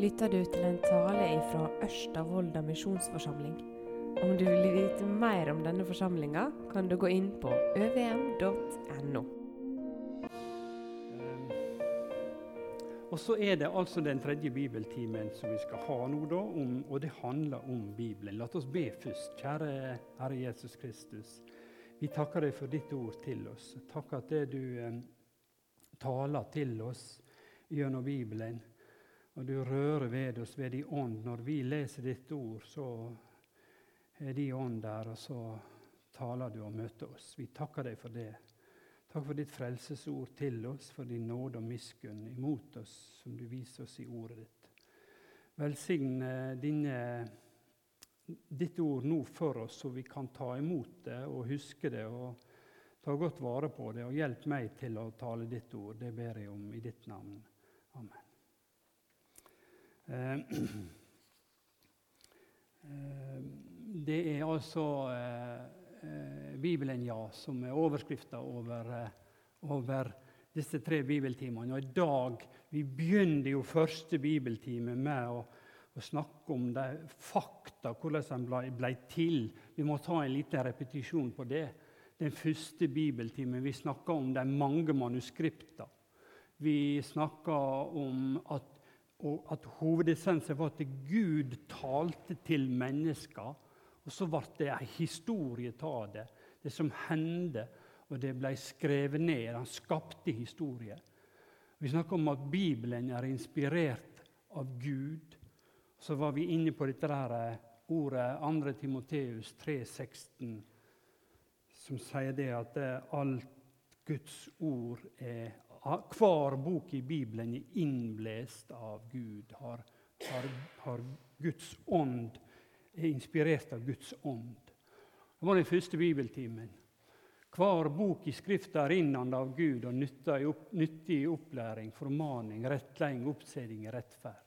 lytter du til en tale fra Ørsta misjonsforsamling. Om du vil vite mer om denne forsamlinga, kan du gå inn på øvm.no. Eh, Og så er det altså den tredje bibeltimen som vi skal ha nå, da, om, og det handler om Bibelen. La oss be først. Kjære Herre Jesus Kristus. Vi takker deg for ditt ord til oss. Takk at det du eh, taler til oss gjennom Bibelen. Og du rører ved oss ved din ånd. Når vi leser ditt ord, så er din ånd der, og så taler du og møter oss. Vi takker deg for det. Takk for ditt frelsesord til oss, for din nåde og miskunn imot oss, som du viser oss i ordet ditt. Velsign ditt ord nå for oss, så vi kan ta imot det og huske det og ta godt vare på det. Og hjelp meg til å tale ditt ord. Det ber jeg om i ditt navn. Amen. Eh, eh, det er altså eh, Bibelen, ja, som er overskrifta over, over disse tre bibeltimene. Og i dag Vi begynner jo første bibeltime med å, å snakke om de fakta, hvordan den ble, ble til. Vi må ta en liten repetisjon på det. Den første bibeltimen vi snakka om de mange manuskripta. Vi snakka om at, at hovedessensen var at Gud talte til mennesker. Og så ble det ei historie av det, det som hendte. Og det ble skrevet ned. Han skapte historie. Vi snakker om at Bibelen er inspirert av Gud. Så var vi inne på dette der ordet 2. Timoteus 3,16, som sier det at alt Guds ord er Hver bok i Bibelen er innblest av Gud. Har, har, har Guds ånd er inspirert av Guds ånd. Det var den første bibeltimen. Hver bok i Skrifta er innanda av Gud og nyttig i opplæring, formaning, rettleding, oppseding rettferd.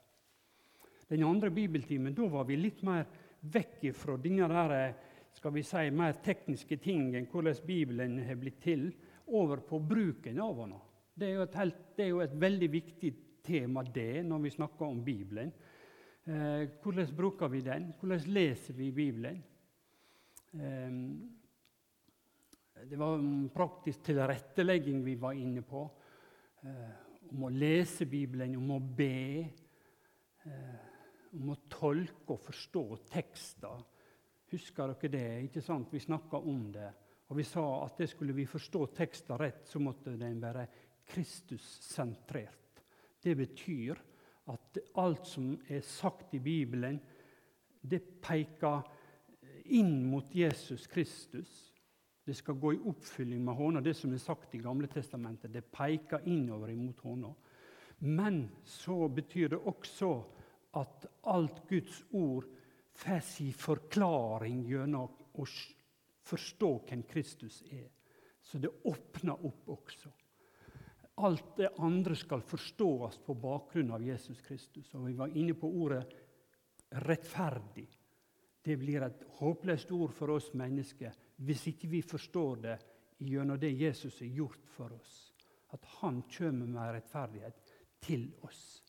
Den andre bibeltimen da var vi litt mer vekk fra denne skal vi si, mer tekniske tingen, hvordan Bibelen har blitt til, over på bruken av den. Det er helt, det er jo et veldig viktig tema det, når vi snakker om Bibelen. Eh, hvordan bruker vi den? Hvordan leser vi Bibelen? Eh, det var praktisk tilrettelegging vi var inne på. Eh, om å lese Bibelen, om å be. Eh, om å tolke og forstå tekster. Husker dere det? ikke sant? Vi snakka om det. Og vi sa at det skulle vi forstå tekster rett, så måtte den være Kristus-sentrert. Det betyr at alt som er sagt i Bibelen, det peker inn mot Jesus Kristus. Det skal gå i oppfylling med hånda, det som er sagt i Gamle testamentet. Det peker innover imot hånda. Men så betyr det også at alt Guds ord får sin forklaring gjennom å forstå hvem Kristus er. Så det åpner opp også. Alt det andre skal forstås på bakgrunn av Jesus Kristus. Og Vi var inne på ordet 'rettferdig'. Det blir et håpløst ord for oss mennesker hvis ikke vi forstår det gjennom det Jesus har gjort for oss. At han kommer med rettferdighet til oss.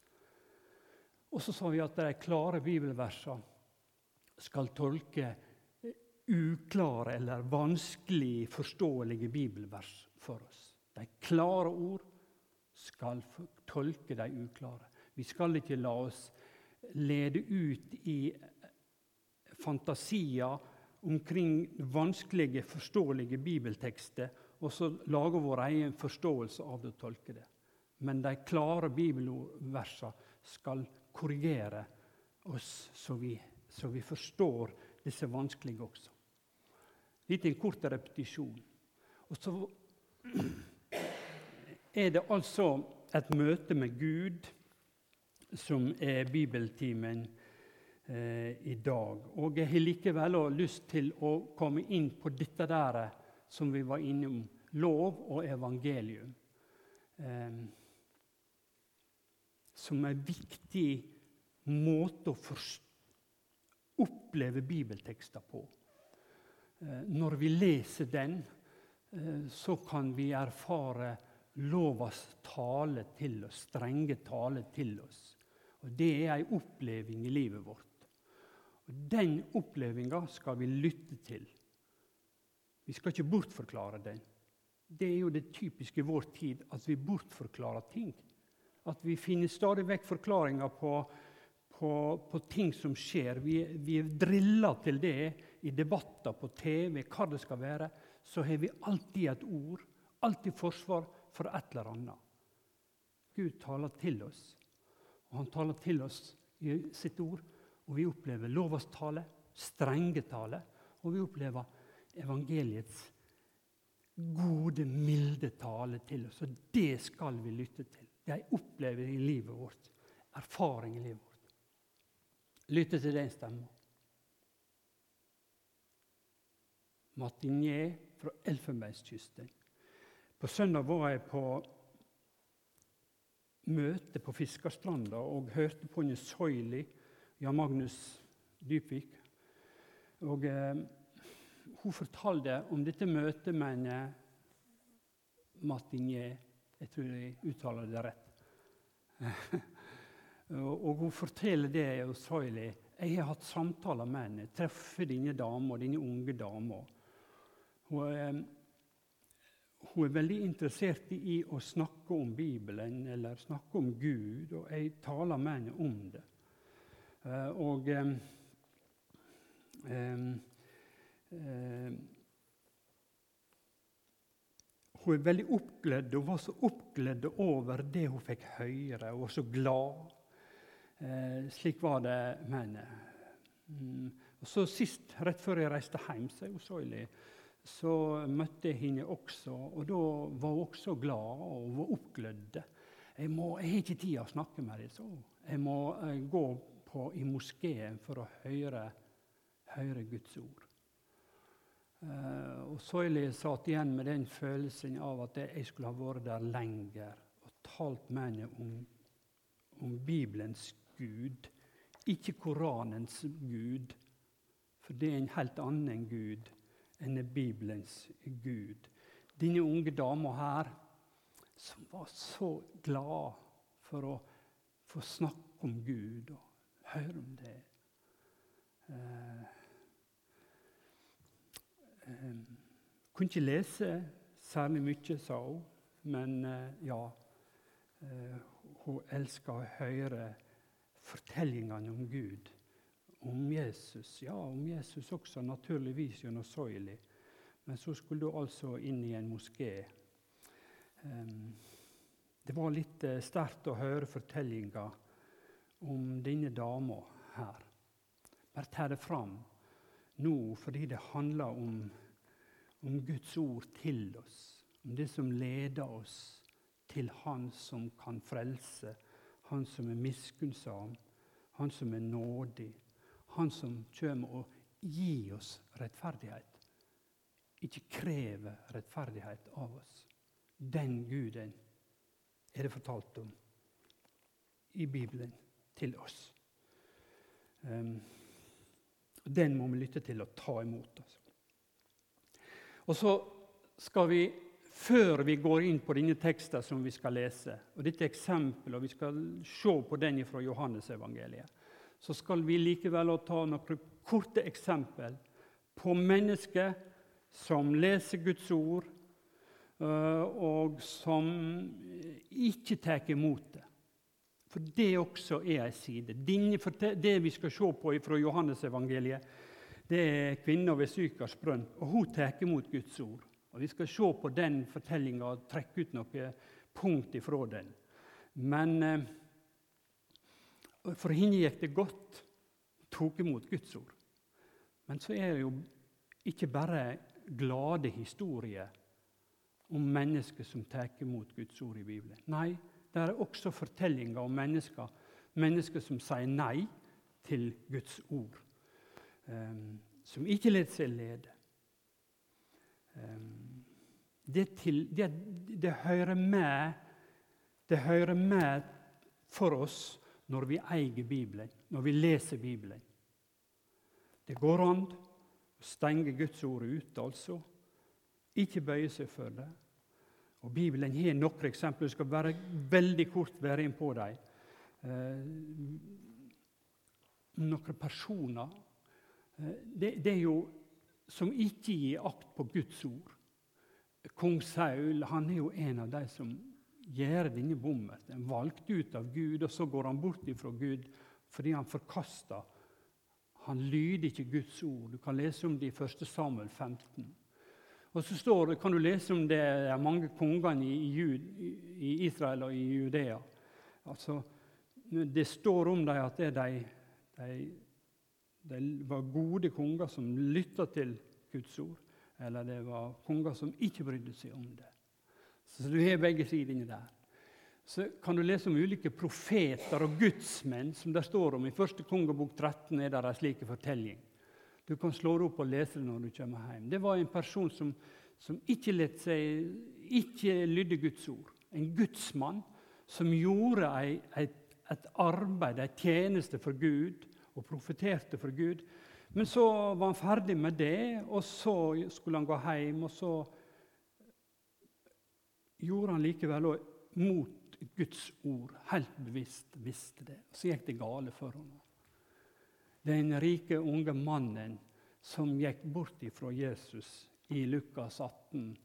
Og så sa vi at de klare bibelversene skal tolke uklare eller vanskelig forståelige bibelvers for oss. De klare ord skal tolke de uklare. Vi skal ikke la oss lede ut i fantasier omkring vanskelige, forståelige bibeltekster og så lage vår egen forståelse av det og tolke det. Men de klare bibelversene skal korrigere oss, så vi, så vi forstår disse vanskelige også. Litt en kort repetisjon. Og så er det altså et møte med Gud som er bibeltimen eh, i dag. Og jeg har likevel lyst til å komme inn på dette der som vi var innom, lov og evangelium. Eh, som en viktig måte å oppleve bibeltekster på. Eh, når vi leser den, eh, så kan vi erfare lovas tale til oss, strenge tale til oss. Og Det er ei oppleving i livet vårt. Og Den opplevinga skal vi lytte til. Vi skal ikke bortforklare den. Det er jo det typiske i vår tid, at vi bortforklarer ting. At vi finner stadig vekk forklaringer på, på, på ting som skjer. Vi, vi er drilla til det i debatter på TV, hva det skal være. Så har vi alltid et ord, alltid forsvar for et eller annet. Gud taler til oss, og han taler til oss i sitt ord. Og vi opplever lovas tale, strenge tale, og vi opplever evangeliets gode, milde tale til oss. Og det skal vi lytte til. Det er oppleving i livet vårt, erfaring i livet vårt. Lytte til den stemmen. Martinier fra Elfenbenskysten. På søndag var jeg på møte på Fiskerstranda og hørte på en Soili, Jan Magnus Dypvik. Og eh, hun fortalte om dette møtet med en eh, Martinier. Jeg tror jeg uttaler det rett. og hun forteller det hos Soili. Jeg har hatt samtaler med henne, treffer denne dama, denne unge dama. Hun er veldig interessert i å snakke om Bibelen eller snakke om Gud, og jeg taler med henne om det. Uh, og um, um, um, Hun er veldig oppgledd og var så oppgledd over det hun fikk høre, og var så glad. Uh, slik var det med henne. Mm. Og så Sist, rett før jeg reiste hjem, så, så møtte jeg henne også. Og da var hun også glad og var oppglødd. Jeg, må, jeg har ikke tid å snakke med deg, så jeg må uh, gå på, i moskeen for å høre, høre Guds ord. Uh, og Soili satt igjen med den følelsen av at jeg skulle ha vært der lenger og talt med henne om, om Bibelens Gud, ikke Koranens Gud. For det er en helt annen Gud enn Bibelens Gud. Denne unge dama her, som var så glad for å få snakke om Gud og høre om det. Eh, um, kunne ikke lese særlig mye, sa hun, men eh, ja. Uh, hun elska å høre fortellingene om Gud, om Jesus. Ja, om Jesus også, naturligvis gjennom Soili. Men så skulle du altså inn i en moské. Um, det var litt sterkt å høre fortellinger om denne dama her. Bare ta det fram nå fordi det handler om, om Guds ord til oss. Om det som leder oss til Han som kan frelse, Han som er miskunnsam, Han som er nådig, Han som kommer og gir oss rettferdighet. Ikke krever rettferdighet av oss. Den Guden er det fortalt om i Bibelen til oss. Um, den må vi lytte til og ta imot. Altså. Og så skal vi, før vi går inn på denne teksten som vi skal lese, og dette eksempelet, og vi skal se på den fra Johannesevangeliet, så skal vi likevel ta noen korte eksempel på mennesker som leser Guds ord, og som ikke tar imot det. For det også er ei side. det vi skal se på fra Johannesevangeliet, det er kvinna ved Sykars brønn. Og hun tar imot Guds ord. Og Vi skal se på den fortellinga og trekke ut noen punkt ifra den. Men eh, for henne gikk det godt. Hun tok imot Guds ord. Men så er det jo ikke bare glade historier om mennesker som tar imot Guds ord i Bibelen. Nei, det er også fortellinger om mennesker, mennesker som sier nei til Guds ord. Um, som ikke lar seg lede. Um, det, til, det, det, hører med, det hører med for oss når vi eier Bibelen, når vi leser Bibelen. Det går an å stenge Guds ord ute, altså. Ikke bøye seg for det. Og Bibelen har noen eksempler. Jeg skal bare veldig kort være inn på dem. eh, noen personer eh, det, det, er jo som ikke gir akt på Guds ord. Kong Saul han er jo en av de som gjør denne den Valgt ut av Gud, og så går han bort ifra Gud fordi han forkaster. Han lyder ikke Guds ord. Du kan lese om det i 1. Samuel 15. Og så står, kan du lese om det er mange kongene i, i, i Israel og i Judea. Altså, det står om dem at de, de, de, var gode konger som lytta til Guds ord. Eller det var konger som ikke brydde seg om det. Så du har begge sider inni der. Så kan du lese om ulike profeter og gudsmenn som det står om. I første kongebok 13 er det en slik fortelling. Du kan slå det opp og lese det når du kommer hjem. Det var en person som, som ikke, seg, ikke lydde Guds ord. En gudsmann som gjorde ei, et, et arbeid, ei tjeneste for Gud, og profeterte for Gud. Men så var han ferdig med det, og så skulle han gå hjem. Og så gjorde han likevel mot Guds ord, helt bevisst visste det. Så gikk det gale for ham. Den rike, unge mannen som gikk bort ifra Jesus i Lukas 18,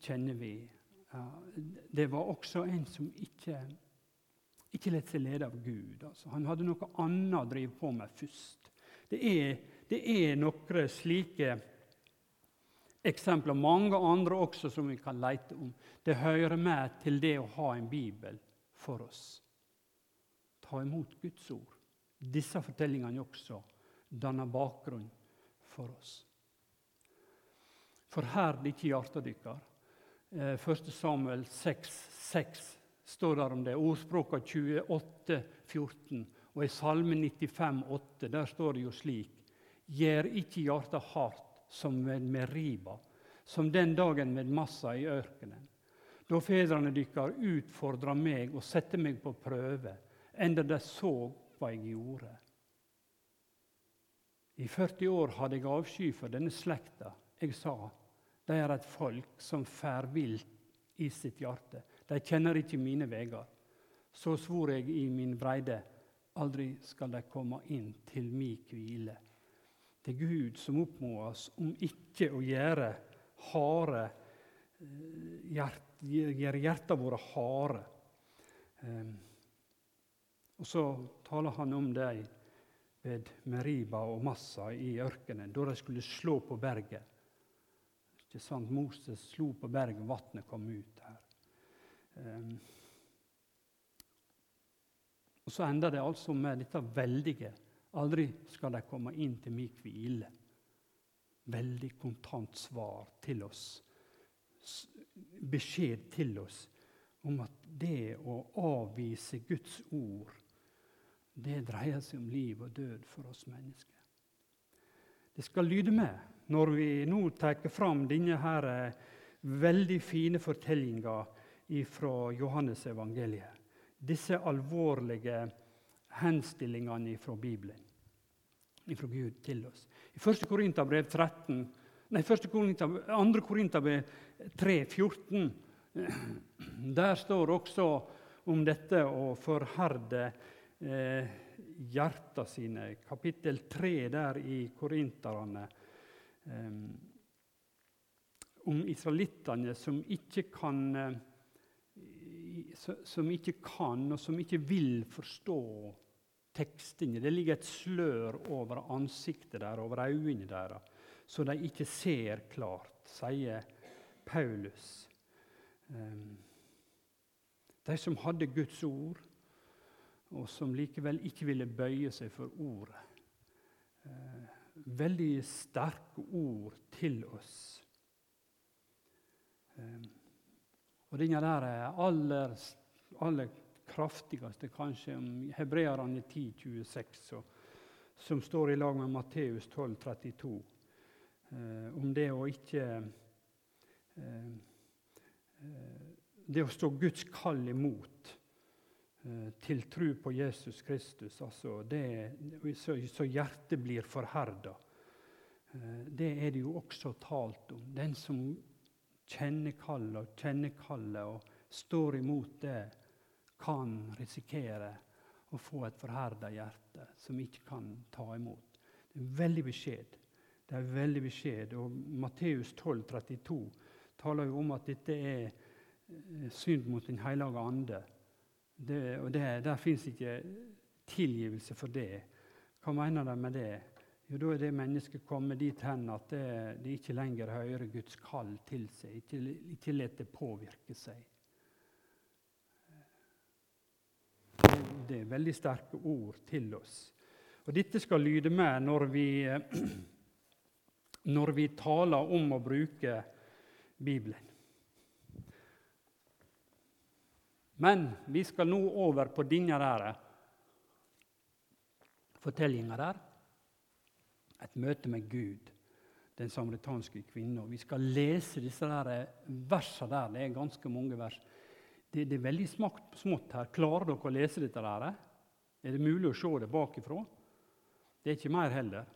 kjenner vi. Det var også en som ikke, ikke lot seg lede av Gud. Altså, han hadde noe annet å drive på med først. Det er, det er noen slike eksempler, mange andre også, som vi kan lete om. Det hører med til det å ha en bibel for oss. Ta imot Guds ord. Disse fortellingene også danner bakgrunn for oss. Forherd ikke hjertet deres. 1. Eh, Samuel 6, 6 står der om det. Ordspråka 28, 14. Og i Salme 95, 8, der står det jo slik Gjør ikke hjertet hardt som ved Meriba, som den dagen med Massa i ørkenen. Da fedrene dykkar utfordra meg og sette meg på prøve, enda de så hva jeg gjorde. I 40 år hadde jeg avsky for denne slekta. Jeg sa, de er et folk som fær vilt i sitt hjerte. De kjenner ikke mine veier. Så svor jeg i min breide, aldri skal de komme inn til mi hvile. Det er Gud som oppmår oss om ikke å gjøre harde eh, gjøre hjertene våre harde. Ehm, og så taler han om dem ved Meriba og Massa i ørkenen, da de skulle slå på berget. Ikke sant? Moses slo på berget, vannet kom ut her. Um, og Så ender det altså med dette veldige Aldri skal de komme inn til min hvile. Veldig kontant svar til oss. Beskjed til oss om at det å avvise Guds ord, det dreier seg om liv og død for oss mennesker. Det skal lyde med når vi nå tar fram denne her eh, veldig fine fortellinga fra Johannes evangeliet. Disse alvorlige henstillingene fra Bibelen, fra Gud til oss. I 1. Korinterbrev 13, nei, 1. Korinter, 2. Korinterbrev 3, 14, der står også om dette å forherde eh, hjerta sine. Kapittel 3 der i Korinterne. Eh, om israelittene som ikke kan eh, som ikke kan, og som ikke vil forstå tekstene. Det ligger et slør over ansiktet deres, over øynene deres, så de ikke ser klart, sier Paulus. Ehm, de som hadde Guds ord, og som likevel ikke ville bøye seg for ordet. Ehm, veldig sterke ord til oss. Og denne der er aller, aller kraftigste kanskje om Hebreerne 10,26, som står i lag med Matteus 12,32, eh, om det å ikke eh, eh, Det å stå Guds kall imot eh, til tro på Jesus Kristus, altså det, så, så hjertet blir forherda. Eh, det er det jo også talt om. Den som kjenner kallet og kjenner kallet og står imot det, kan risikere å få et forherda hjerte som ikke kan ta imot. Det er veldig beskjed. Det er veldig beskjed. Og Matteus 12, 32 taler jo om at dette er eh, synd mot Den hellige ande. Det, og det, Der fins ikke tilgivelse for det. Hva mener de med det? Jo, Da er det mennesket kommet dit hen at det, det ikke lenger hører Guds kall til seg, ikke, ikke lar det påvirke seg. Det er veldig sterke ord til oss. Og Dette skal lyde med når vi, når vi taler om å bruke Bibelen. Men vi skal nå over på denne der fortellinga der. Et møte med Gud, den samaritanske kvinna. Vi skal lese disse der versene der. Det er ganske mange vers. Det, det er veldig smakt smått her. Klarer dere å lese dette? der? Er det mulig å se det bakifra? Det er ikke mer heller.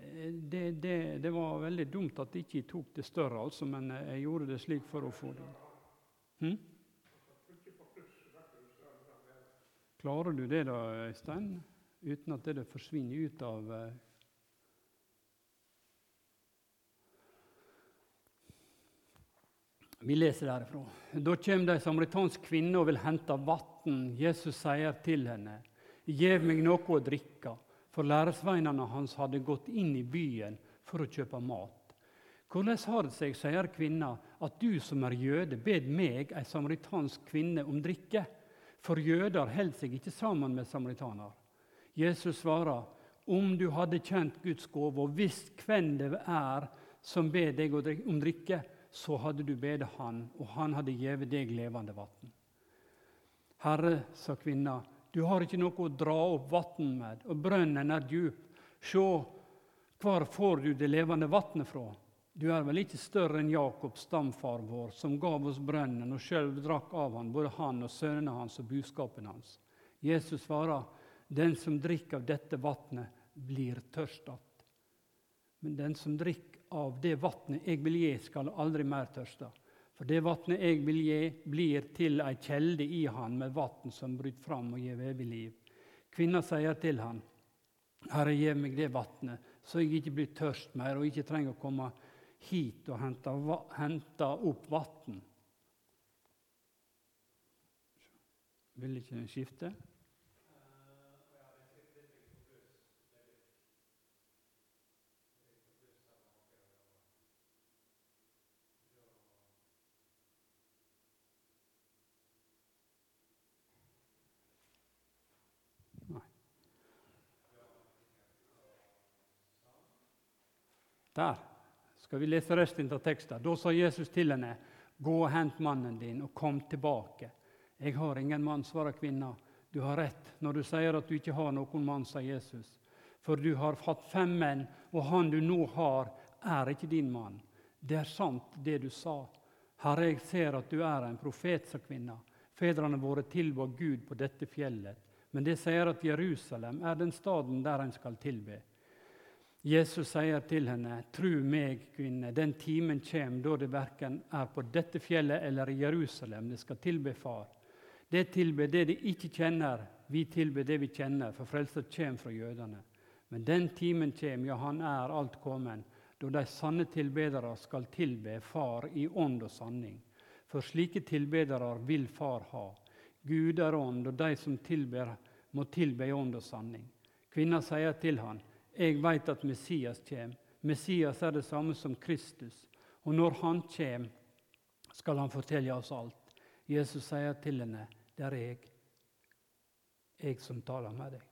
Eh, det, det, det var veldig dumt at jeg ikke tok det større, altså, men jeg gjorde det slik for å få det. Hm? Klarer du det, da, Øystein? Uten at det forsvinner ut av Vi leser derifra. Da kommer det ei samaritansk kvinne og vil hente vann. Jesus sier til henne, Gjev meg noe å drikke. For læresveinene hans hadde gått inn i byen for å kjøpe mat. Hvordan har det seg, sier kvinna, at du som er jøde, bed meg, ei samaritansk kvinne, om drikke? For jøder holder seg ikke sammen med samaritaner. Jesus svarer, om du hadde kjent Guds gåve og visst hvem det er som ber deg om drikke, så hadde du bedt han, og han hadde gitt deg levende vann. Herre, sa kvinna, du har ikke noe å dra opp vann med, og brønnen er djup. Se, hvor får du det levende vannet fra? Du er vel ikke større enn Jakob, stamfar vår, som gav oss brønnen og sjøl drakk av han, både han og sønnene hans og buskapen hans. Jesus svarer, den som drikker av dette vannet, blir tørst att. Men den som drikker av det vannet jeg vil gi, skal aldri mer tørste. For det vannet jeg vil gi, blir til ei kjelde i han med vann som bryter fram og gir evig liv. Kvinna sier til han, Herre, gi meg det vannet, så jeg ikke blir tørst mer og ikke trenger å komme hit og hente, hente opp vann. Vil ikke skifte? Der skal vi lese resten av teksten. Da sa Jesus til henne, 'Gå og hent mannen din, og kom tilbake.' 'Jeg har ingen mann', svarer kvinna. 'Du har rett når du sier at du ikke har noen mann', sa Jesus. 'For du har hatt fem menn, og han du nå har, er ikke din mann.' 'Det er sant, det du sa.' 'Herre, jeg ser at du er en profet', sa kvinna. 'Fedrene våre tilba Gud på dette fjellet.' Men det sier at Jerusalem er den staden der en skal tilbe. Jesus sier til henne, 'Tru meg, kvinne, den timen kjem da det verken er på dette fjellet eller i Jerusalem det skal tilbe Far.' Det tilber det de ikke kjenner, vi tilber det vi kjenner, for frelsa kjem fra jødene. Men den timen kjem, ja, han er alt kommen, da de sanne tilbedere skal tilbe Far i ånd og sanning. For slike tilbedere vil Far ha. Gud er ånd, og de som tilber, må tilbe i ånd og sanning. Kvinna sier til han, jeg veit at Messias kommer. Messias er det samme som Kristus. Og når han kommer, skal han fortelle oss alt. Jesus sier til henne, 'Det er jeg, jeg som taler med deg'.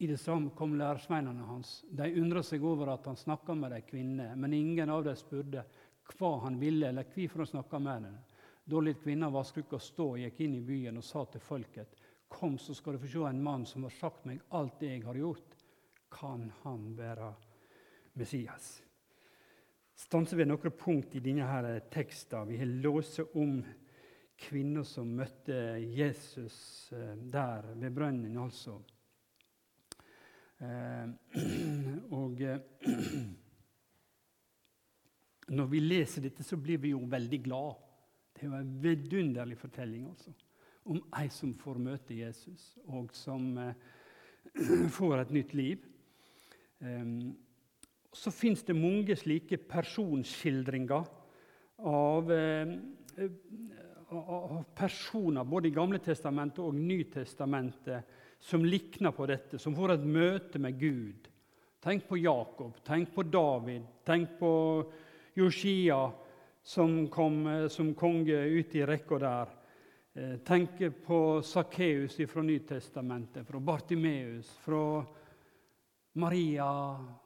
I det samme kom lærersveinene hans. De undra seg over at han snakka med ei kvinne, men ingen av dem spurte hva han ville, eller hvorfor han snakka med henne. Da lot kvinna vaskeukka stå gikk inn i byen og sa til folket, 'Kom, så skal du få se en mann som har sagt meg alt det jeg har gjort.' Kan han være Messias. Stanser ved noen punkt i denne her teksten. Vi har låst om kvinner som møtte Jesus eh, der ved brønnen, altså. Eh, og eh, når vi leser dette, så blir vi jo veldig glad. Det er jo en vidunderlig fortelling. altså. om ei som får møte Jesus, og som får et nytt liv. Um, så fins det mange slike personskildringer av, eh, av personer både i Gamle testamentet og Nytestamentet som likner på dette, som får et møte med Gud. Tenk på Jakob, tenk på David, tenk på Joshia som kom som konge ut i rekka der. Eh, tenk på Sakkeus fra Nytestamentet, fra Bartimeus, fra Maria,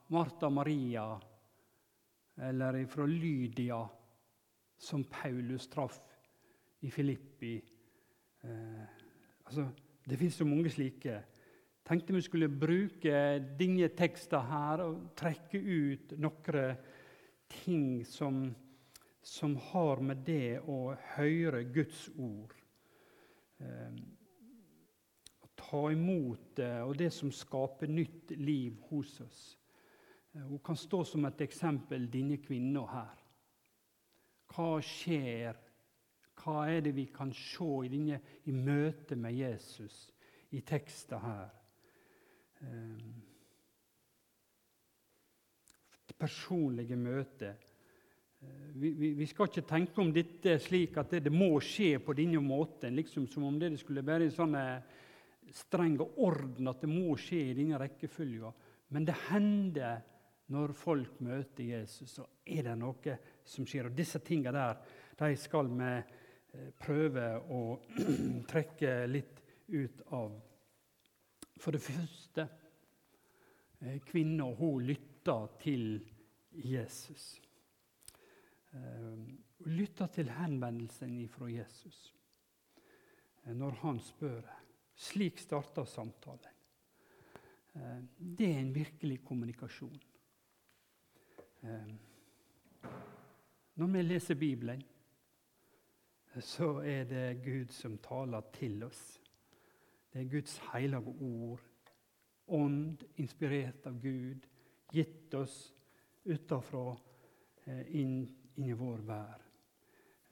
Martha Maria, eller fra Lydia, som Paulus traff i Filippi. Eh, altså, det fins så mange slike. Tenkte vi skulle bruke dine tekster her og trekke ut noen ting som, som har med det å høre Guds ord eh, Ta imot det, og det som skaper nytt liv hos oss. Eh, hun kan stå som et eksempel, denne kvinna her. Hva skjer hva er det vi kan se i, denne, i møte med Jesus i teksten her? Um, det personlige møtet. Eh, vi, vi, vi, skal ikke tenke om dette slik at det, det, må skje på denne måten, liksom som om det skulle være en sånn streng orden at det må skje i denne rekkefølga. Men det hender når folk møter Jesus, så er det noe som skjer. Og disse tingene der de skal vi Eh, prøve å trekke litt ut av. For det første eh, kvinna hun lytta til Jesus. Eh, hun lytta til henvendelsen fra Jesus når han spør. Slik starter samtalen. Det er en virkelig kommunikasjon. Når vi leser Bibelen, så er det Gud som taler til oss. Det er Guds hellige ord, ånd inspirert av Gud, gitt oss utafra eh, inn, inn, i vår vær.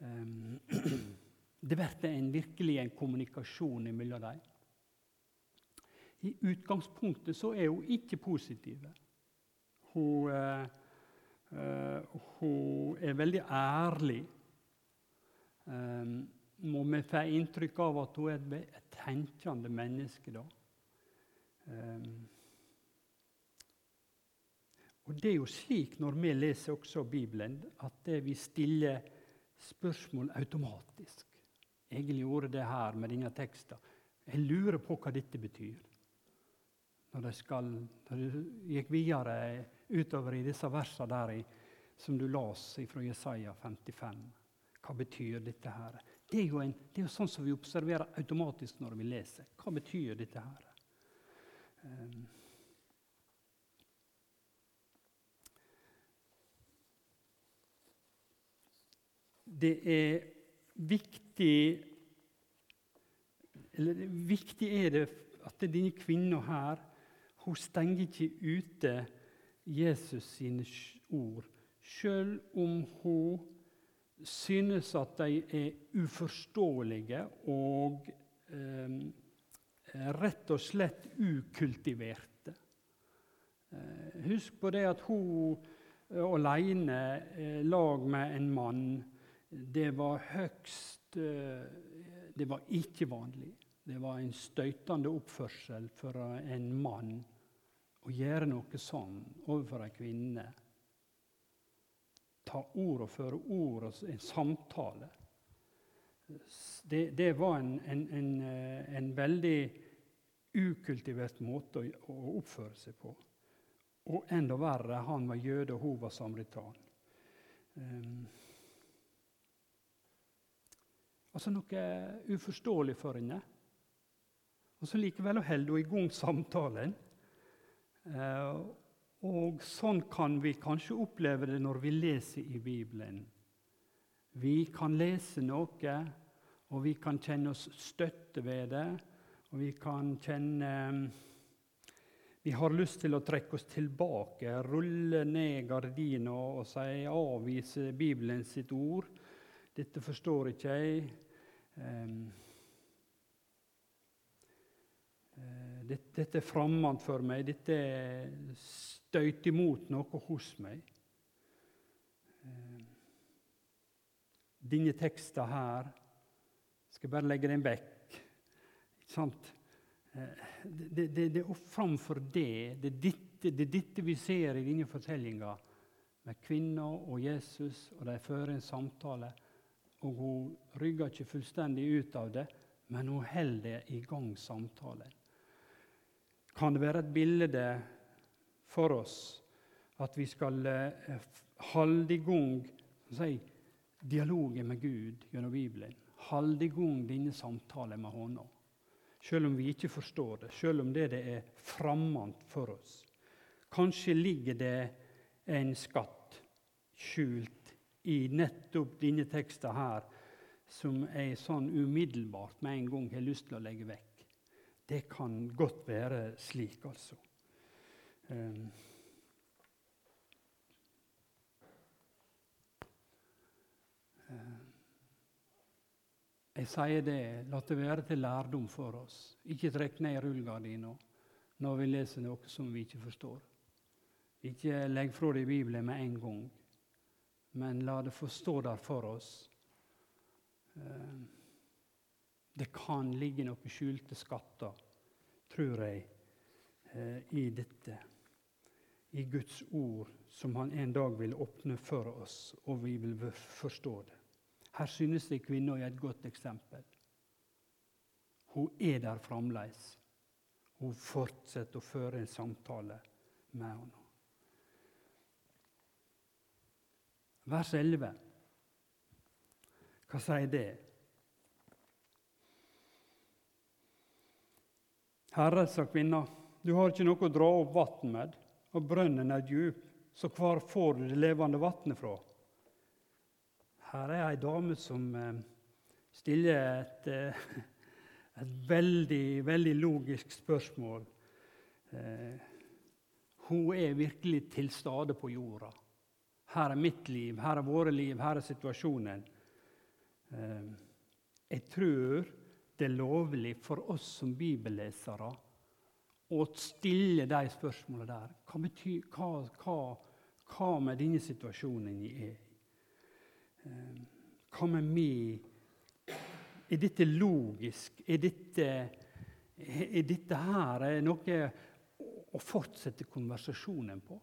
Det blir virkelig en kommunikasjon mellom dem. I utgangspunktet så er hun ikke positiv. Hun, uh, hun er veldig ærlig um, må vi få inntrykk av at hun er et tenkende menneske. da. Um, og Det er jo slik når vi leser også Bibelen, at vi stiller spørsmål automatisk. Egentlig gjorde det her med denne teksten. Jeg lurer på hva dette betyr. Når de, skal, når de gikk videre utover i disse versene der som du las fra Jesaja 55. Hva betyr dette her? Det er, jo en, det er jo sånn som vi observerer automatisk når vi leser. Hva betyr dette her? Um, det er viktig eller Viktig er det at denne kvinna her hun stenger ikke ute Jesus sine ord, sjøl om hun synes at de er uforståelige og eh, rett og slett ukultiverte. Eh, husk på det at hun eh, alene, eh, lag med en mann, det var høgst eh, Det var ikke vanlig. Det var en støytende oppførsel for en mann å gjøre noe sånn overfor ei kvinne ta ord og føre ord og en samtale. Det, det var en, en, en, eh, en, veldig ukultivert måte å, å, oppføre seg på. Og enda verre, han var jøde, og hun var samaritan. Um, altså noe uforståelig for henne. Og så likevel holder hun i gang samtalen. Uh, og sånn kan vi kanskje oppleve det når vi leser i Bibelen. Vi kan lese noe, og vi kan kjenne oss støtte ved det. Og vi kan kjenne Vi har lyst til å trekke oss tilbake, rulle ned gardina og si avvise eh, Bibelen, sitt ord. 'Dette forstår ikke jeg.' Um, dette, dette er fremmed for meg, dette støyter imot noe hos meg. Eh, denne teksten her Skal jeg bare legge den vekk. Ikke sant? Eh, det, det, det er framfor det det er dette, det er dette vi ser i denne fortellinga med kvinna og Jesus, og de fører en samtale. Og hun rygger ikke fullstendig ut av det, men hun holder i gang samtalen. Kan det være et bilde for oss at vi skal eh, holde i gang si, dialogen med Gud gjennom Bibelen? Holde i gang denne samtalen med Hånda? Selv om vi ikke forstår det, selv om det, det er fremmed for oss. Kanskje ligger det en skatt skjult i nettopp denne teksten her, som jeg sånn umiddelbart med en gang har lyst til å legge vekk. Det kan godt være slik, altså. Um, Jeg sier det, la det være til lærdom for oss. Ikke trekk ned rullegardina når vi leser noe som vi ikke forstår. Ikke legg fra deg Bibelen med en gang, men la det få stå der for oss. Det kan ligge noen skjulte skatter, tror jeg, eh, i dette. I Guds ord, som Han en dag vil åpne for oss, og vi vil forstå det. Her synes jeg kvinna er et godt eksempel. Hun er der fremdeles. Hun fortsetter å føre en samtale med henne. Vers 11. Hva sier det? Herre, sa kvinna, du har ikke noe å dra opp vann med, og brønnen er djup, så hvor får du det levende vannet fra? Her er ei dame som eh, stiller et, eh, et veldig, veldig logisk spørsmål. Eh, hun er virkelig til stede på jorda. Her er mitt liv, her er våre liv, her er situasjonen. Jeg tror det lovlig for oss som bibellesere å stille de spørsmålene der. Hva, betyr, hva, hva, hva med denne situasjonen jeg er i? Eh, hva med meg? Er dette logisk? Er dette, er dette her er noe å fortsette konversasjonen på?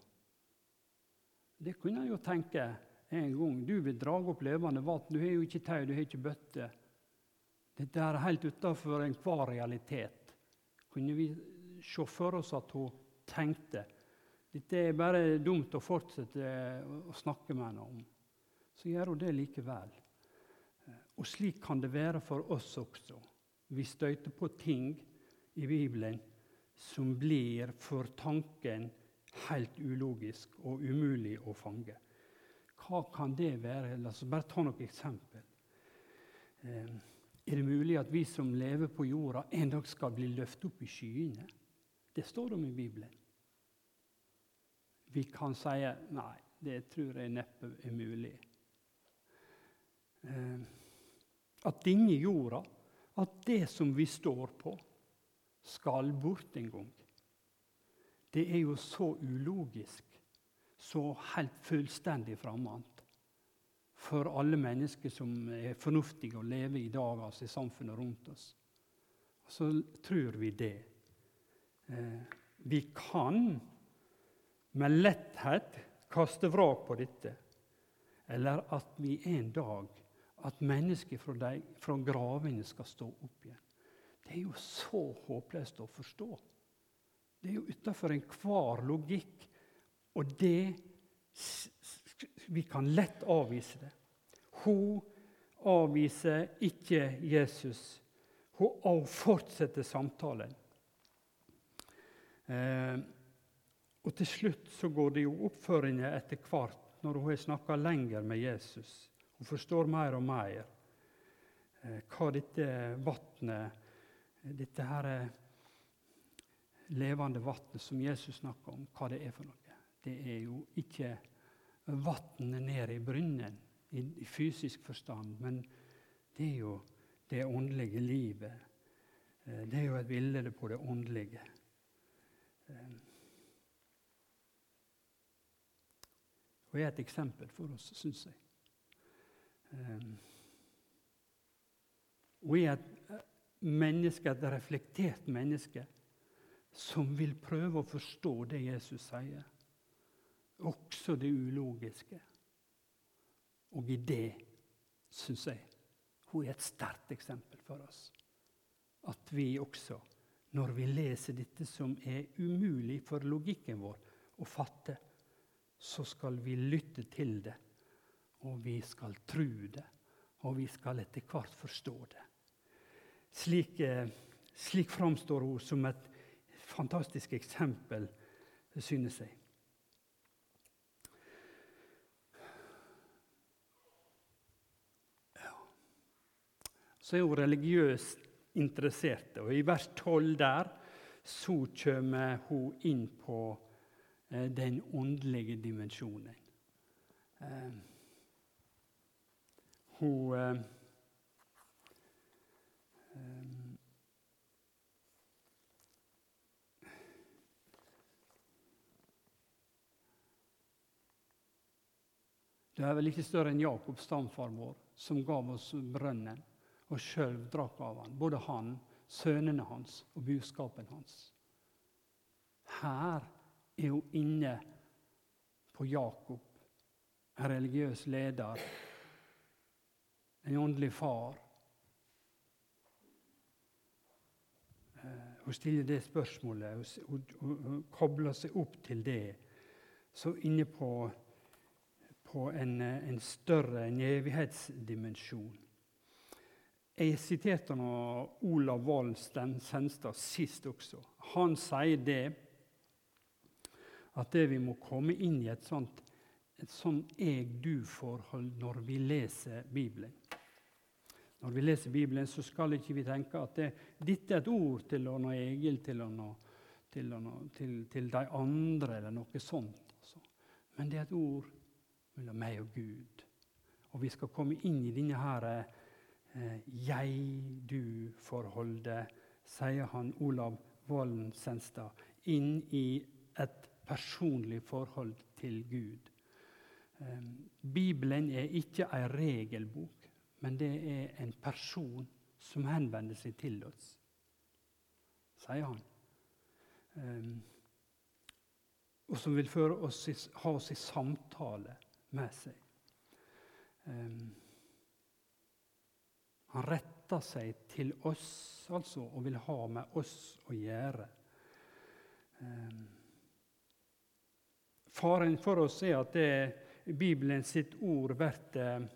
Det kunne jeg jo tenke en gang. Du vil dra opp levende vann. Du har jo ikke tau, du har ikke bøtte. Dette er helt utafor enhver realitet. Kunne vi se for oss at hun tenkte dette er bare dumt å fortsette å snakke med henne om så gjør hun det likevel. Og slik kan det være for oss også. Vi støter på ting i Bibelen som blir for tanken helt ulogisk og umulig å fange. Hva kan det være? La oss bare ta noen eksempel. Eh, er det mulig at vi som lever på jorda, en dag skal bli løftet opp i skyene? Det står om i Bibelen. Vi kan si nei, det tror jeg neppe er mulig. Eh, at denne jorda, at det som vi står på, skal bort en gang. Det er jo så ulogisk, så helt fullstendig fremmed for alle mennesker som er fornuftige og lever i dag altså i samfunnet rundt oss. Så tror vi det. Eh, vi kan med letthet kaste vrak på dette, eller at vi en dag at mennesker fra, de, fra gravene skal stå opp igjen. Det er jo så håpløst å forstå. Det er jo utafor enhver logikk. Og det Vi kan lett avvise det. Hun avviser ikke Jesus. Hun fortsetter samtalen. Eh, og til slutt så går det jo opp for henne etter hvert, når hun har snakka lenger med Jesus. Hun forstår mer og mer eh, hva dette vannet, dette her eh, levende vannet som Jesus snakker om, hva det er for noe. Det er jo ikke vannet ned i brunnen i, fysisk forstand, men det er jo det åndelige livet Eh, det er jo et bilde på det åndelige. Eh, og er et eksempel for oss, syns jeg. Og er et menneske, et reflektert menneske som vil prøve å forstå det Jesus sier. Også det ulogiske. Og i det syns jeg hun er et sterkt eksempel for oss. At vi også, når vi leser dette som er umulig for logikken vår å fatte, så skal vi lytte til det, og vi skal tro det, og vi skal etter hvert forstå det. Slik, eh, slik framstår hun som et fantastisk eksempel, synes jeg. Så er hun religiøst interessert. Og I vers 12 der så kommer hun inn på eh, den åndelige dimensjonen. Eh, hun eh, eh Du er vel ikke større enn Jakobs stamfar vår, som gav oss brønnen og sjøl drakk av han, både han, sønnene hans og buskapen hans. Her er hun inne på Jakob, en religiøs leder, en åndelig far. Eh, hun stiller det spørsmålet, hun, hun, hun kobler seg opp til det. Så inne på, på en, en større en evighetsdimensjon. Jeg siterte Olav Valen Senstad sist også. Han sier det at det vi må komme inn i et sånt et sånn jeg-du-forhold når vi leser Bibelen. Når vi leser Bibelen, så skal ikke vi tenke at det, dette er et ord til å Egil, til, å nå, til, å nå, til, til de andre, eller noe sånt. Altså. Men det er et ord mellom meg og Gud. Og vi skal komme inn i denne her, jeg-du-forholdet, sier han Olav Vollen Senstad, inn i et personlig forhold til Gud. Eh, Bibelen er ikke en regelbok, men det er en person som henvender seg til oss, sier han. Eh, og som vil oss, ha oss i samtale med seg. Han retter seg til oss altså, og vil ha med oss å gjøre. Ehm, faren for oss er at det Bibelen sitt ord blir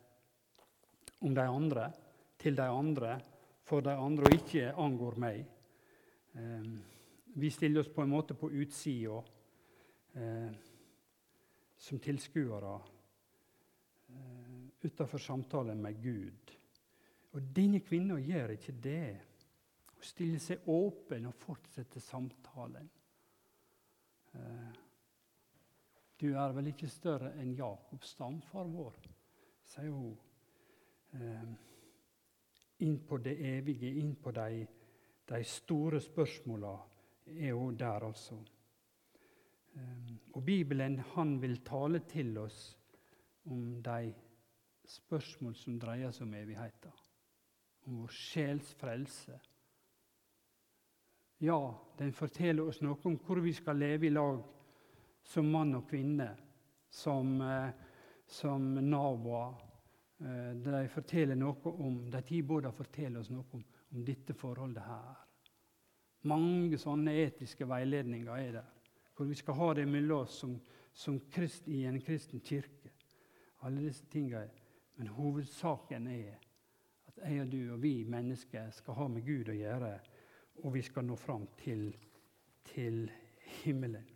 om de andre, til de andre, for de andre, og ikke angår meg. Ehm, vi stiller oss på en måte på utsida eh, som tilskuere utafor utenfor samtalen med Gud. Og denne kvinna gjør ikke det. Hun stiller seg åpen og fortsetter samtalen. Eh, du er vel ikke større enn Jakob, stamfar vår, sier hun. Eh, inn på det evige, inn på de, de store spørsmåla er hun der, altså. Eh, og Bibelen han vil tale til oss om de spørsmål som dreier seg om evigheten om vår sjels frelse. Ja, den forteller oss noe om hvor vi skal leve i lag som mann og kvinne, som, eh, som naboer. Eh, de forteller noe om, de tilbudene forteller oss noe om, om dette forholdet her. Mange sånne etiske veiledninger er der, hvor vi skal ha det mellom oss som, som krist, i en kristen kirke. Alle disse tingene. Men hovedsaken er at jeg og du og vi mennesker skal ha med Gud å gjøre, og vi skal nå fram til, til himmelen.